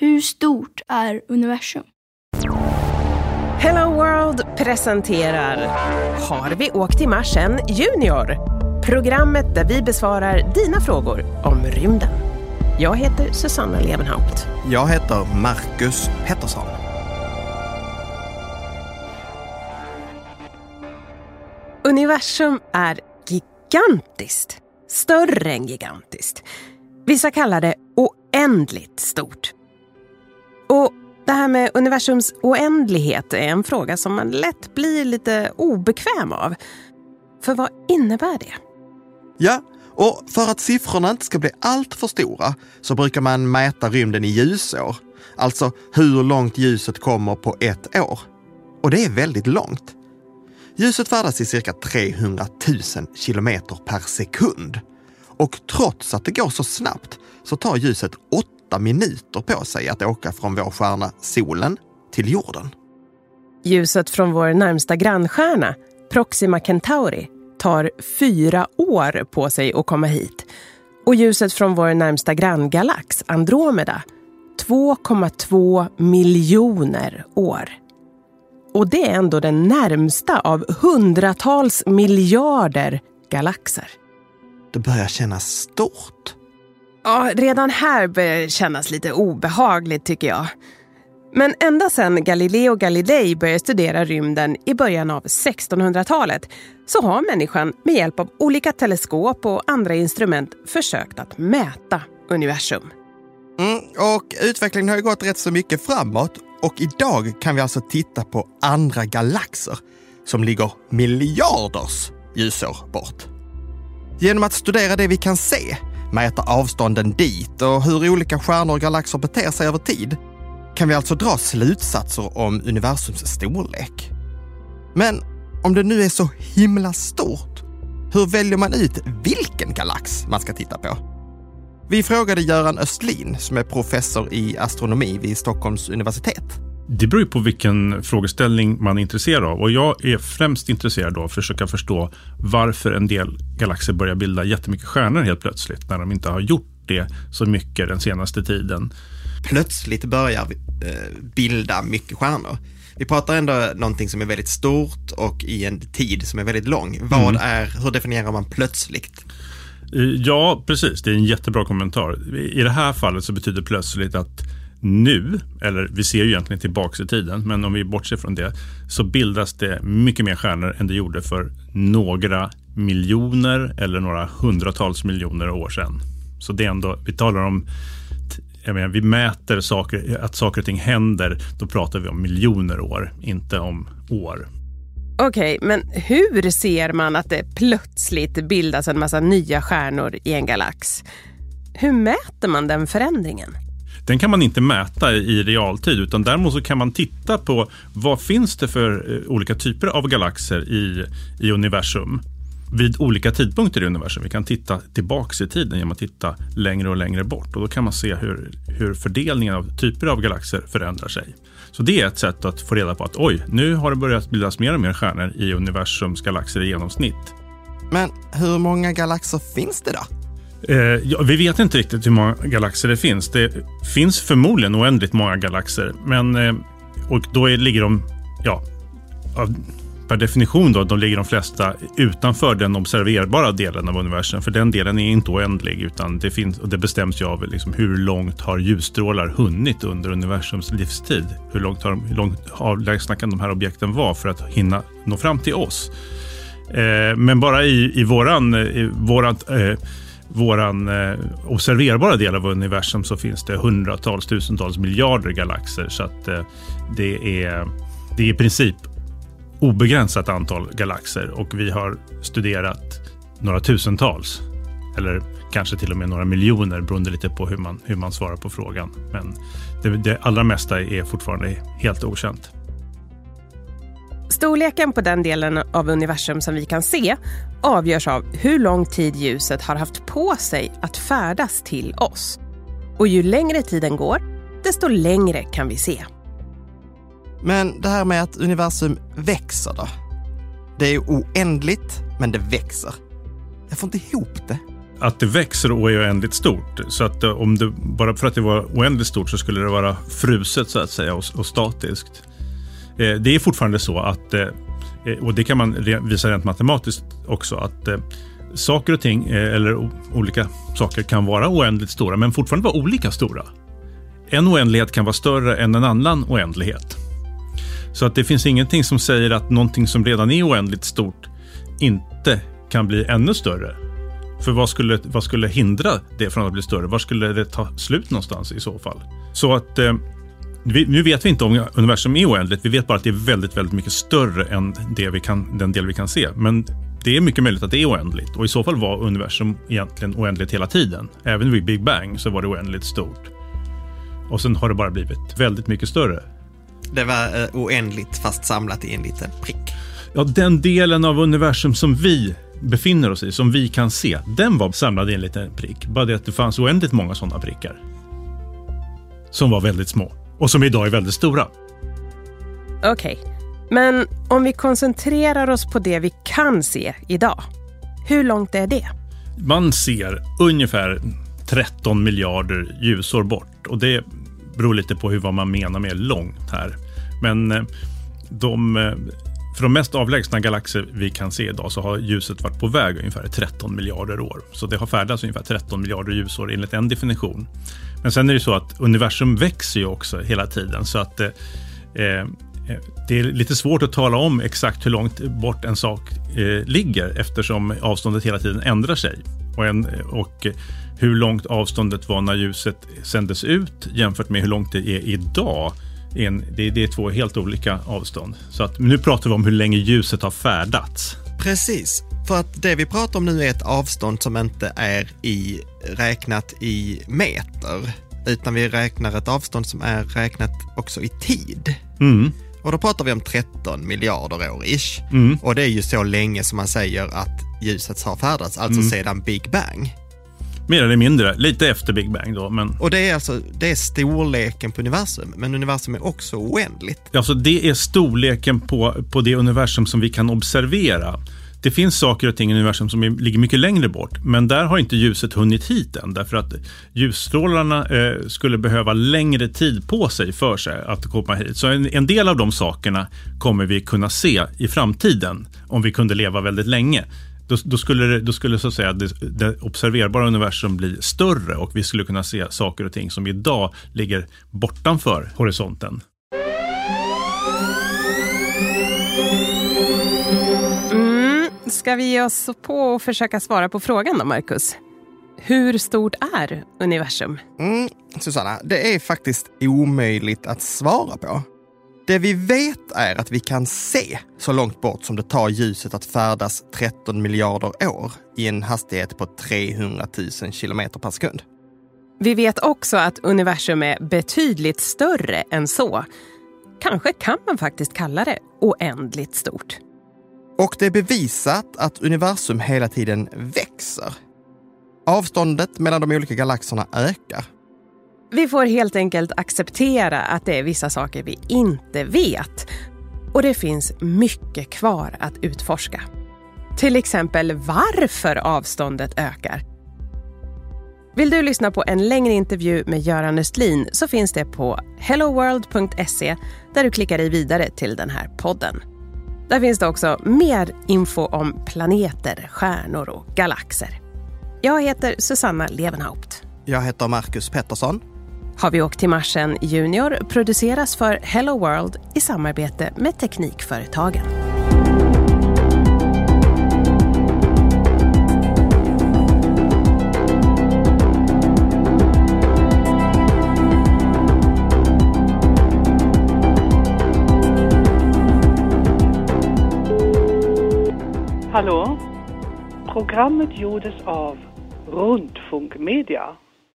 Hur stort är universum? Hello World presenterar Har vi åkt till Mars än Junior? Programmet där vi besvarar dina frågor om rymden. Jag heter Susanna Levenhaupt. Jag heter Marcus Pettersson. Universum är gigantiskt. Större än gigantiskt. Vissa kallar det oändligt stort. Och det här med universums oändlighet är en fråga som man lätt blir lite obekväm av. För vad innebär det? Ja, och för att siffrorna inte ska bli allt för stora så brukar man mäta rymden i ljusår. Alltså hur långt ljuset kommer på ett år. Och det är väldigt långt. Ljuset färdas i cirka 300 000 kilometer per sekund. Och trots att det går så snabbt så tar ljuset åtta minuter på sig att åka från vår stjärna solen till jorden. Ljuset från vår närmsta grannstjärna, Proxima Centauri, tar fyra år på sig att komma hit. Och ljuset från vår närmsta granngalax, Andromeda, 2,2 miljoner år. Och det är ändå den närmsta av hundratals miljarder galaxer. Det börjar kännas stort. Ja, redan här börjar det kännas lite obehagligt tycker jag. Men ända sedan Galileo Galilei började studera rymden i början av 1600-talet så har människan med hjälp av olika teleskop och andra instrument försökt att mäta universum. Mm, och utvecklingen har ju gått rätt så mycket framåt och idag kan vi alltså titta på andra galaxer som ligger miljarders ljusår bort. Genom att studera det vi kan se, mäta avstånden dit och hur olika stjärnor och galaxer beter sig över tid kan vi alltså dra slutsatser om universums storlek. Men om det nu är så himla stort, hur väljer man ut vilken galax man ska titta på? Vi frågade Göran Östlin som är professor i astronomi vid Stockholms universitet. Det beror på vilken frågeställning man är intresserad av. Och jag är främst intresserad av att försöka förstå varför en del galaxer börjar bilda jättemycket stjärnor helt plötsligt, när de inte har gjort det så mycket den senaste tiden. Plötsligt börjar eh, bilda mycket stjärnor. Vi pratar ändå någonting som är väldigt stort och i en tid som är väldigt lång. Vad Mm. är, hur definierar man plötsligt? Eh, Ja, precis. Det är en jättebra kommentar. I det här fallet så betyder plötsligt att nu, eller vi ser ju egentligen tillbaka i tiden, men om vi bortser från det, så bildas det mycket mer stjärnor än det gjorde för några miljoner eller några hundratals miljoner år sedan. Så det är ändå, vi talar om, jag menar, vi mäter saker, att saker och ting händer, då pratar vi om miljoner år, inte om år. Okej, men hur ser man att det plötsligt bildas en massa nya stjärnor i en galax? Hur mäter man den förändringen? Den kan man inte mäta i realtid utan däremot så kan man titta på vad finns det för eh, olika typer av galaxer i, i universum vid olika tidpunkter i universum. Vi kan titta tillbaks i tiden genom att titta längre och längre bort och då kan man se hur, hur fördelningen av typer av galaxer förändrar sig. Så det är ett sätt att få reda på att oj, nu har det börjat bildas mer och mer stjärnor i universums galaxer i genomsnitt. Men hur många galaxer finns det då? Eh, ja, vi vet inte riktigt hur många galaxer det finns. Det finns förmodligen oändligt många galaxer. Men, eh, och då är, ligger de, ja, av, per definition då, de ligger de flesta utanför den observerbara delen av universum. För den delen är inte oändlig, utan det, finns, och det bestäms ju av liksom, hur långt har ljusstrålar hunnit under universums livstid. Hur långt, har, hur långt avlägsna kan de här objekten vara för att hinna nå fram till oss? Eh, men bara i, i våran, eh, i vårat, eh, våran eh, observerbara del av universum så finns det hundratals, tusentals miljarder galaxer. Så att eh, det, är, det är i princip obegränsat antal galaxer och vi har studerat några tusentals. Eller kanske till och med några miljoner beroende lite på hur man, hur man svarar på frågan. Men det, det allra mesta är fortfarande helt okänt. Storleken på den delen av universum som vi kan se avgörs av hur lång tid ljuset har haft på sig att färdas till oss. Och ju längre tiden går, desto längre kan vi se. Men det här med att universum växer då? Det är oändligt, men det växer. Jag får inte ihop det. att det växer och är oändligt stort. Så att eh, om det, bara för att det var oändligt stort så skulle det vara fruset så att säga och, och statiskt. Eh, det är fortfarande så att, eh, eh, och det kan man visa rent matematiskt också, att saker och ting eller olika saker kan vara oändligt stora men fortfarande vara olika stora. En oändlighet kan vara större än en annan oändlighet. Så att det finns ingenting som säger att någonting som redan är oändligt stort inte kan bli ännu större. För vad skulle, vad skulle hindra det från att bli större? Var skulle det ta slut någonstans i så fall? Så att eh, vi, nu vet vi inte om universum är oändligt. Vi vet bara att det är väldigt, väldigt mycket större än det vi kan, den del vi kan se. Men det är mycket möjligt att det är oändligt och i så fall var universum egentligen oändligt hela tiden. Även vid Big Bang så var det oändligt stort. Och sen har det bara blivit väldigt mycket större. Det var eh, oändligt fast samlat i en liten prick. Ja, den delen av universum som vi befinner oss i, som vi kan se, den var samlad i en liten prick. Bara det att det fanns oändligt många sådana prickar. Som var väldigt små och som idag är väldigt stora. Okej, okay. men om vi koncentrerar oss på det vi kan se idag. Hur långt är det? Man ser ungefär 13 miljarder ljusår bort och det beror lite på hur vad man menar med långt här. Men eh, de eh, för de mest avlägsna galaxer vi kan se idag så har ljuset varit på väg ungefär 13 miljarder år. Så det har färdats ungefär 13 miljarder ljusår enligt en definition. Men sen är det så att universum växer ju också hela tiden så att eh, eh, det är lite svårt att tala om exakt hur långt bort en sak eh, ligger eftersom avståndet hela tiden ändrar sig. Och, en, och hur långt avståndet var när ljuset sändes ut jämfört med hur långt det är idag en, det, det, är två helt olika avstånd. Så att nu pratar vi om hur länge ljuset har färdats. Precis, för att det vi pratar om nu är ett avstånd som inte är i, räknat i meter, utan vi räknar ett avstånd som är räknat också i tid. Mm. Och då pratar vi om 13 miljarder år ish. Mm. Och det är ju så länge som man säger att ljuset har färdats, alltså mm. sedan Big Bang. Mer eller mindre, lite efter Big Bang då. Men... Och det är alltså det är storleken på universum, men universum är också oändligt. Alltså det är storleken på, på det universum som vi kan observera. Det finns saker och ting i universum som ligger mycket längre bort, men där har inte ljuset hunnit hit än, därför att ljusstrålarna eh, skulle behöva längre tid på sig för sig att komma hit. Så en, en, del av de sakerna kommer vi kunna se i framtiden, om vi kunde leva väldigt länge. Då, då, skulle, det, då skulle så att säga det, det, observerbara universum bli större och vi skulle kunna se saker och ting som idag ligger bortanför horisonten. Mm, ska vi ge oss på och försöka svara på frågan då, Marcus? Hur stort är universum? Mm, Susanna, det är faktiskt omöjligt att svara på. Det vi vet är att vi kan se så långt bort som det tar ljuset att färdas 13 miljarder år i en hastighet på 300 000 kilometer per sekund. Vi vet också att universum är betydligt större än så. Kanske kan man faktiskt kalla det oändligt stort. Och det är bevisat att universum hela tiden växer. Avståndet mellan de olika galaxerna ökar. Vi får helt enkelt acceptera att det är vissa saker vi inte vet. Och det finns mycket kvar att utforska. Till exempel varför avståndet ökar. Vill du lyssna på en längre intervju med Göran Östlin så finns det på helloworld.se där du klickar dig vidare till den här podden. Där finns det också mer info om planeter, stjärnor och galaxer. Jag heter Susanna Levenhaupt. Jag heter Marcus Pettersson. Har vi åkt till Marsen Junior produceras för Hello World i samarbete med Teknikföretagen. Hallå? Programmet gjordes av Rundfunk Media.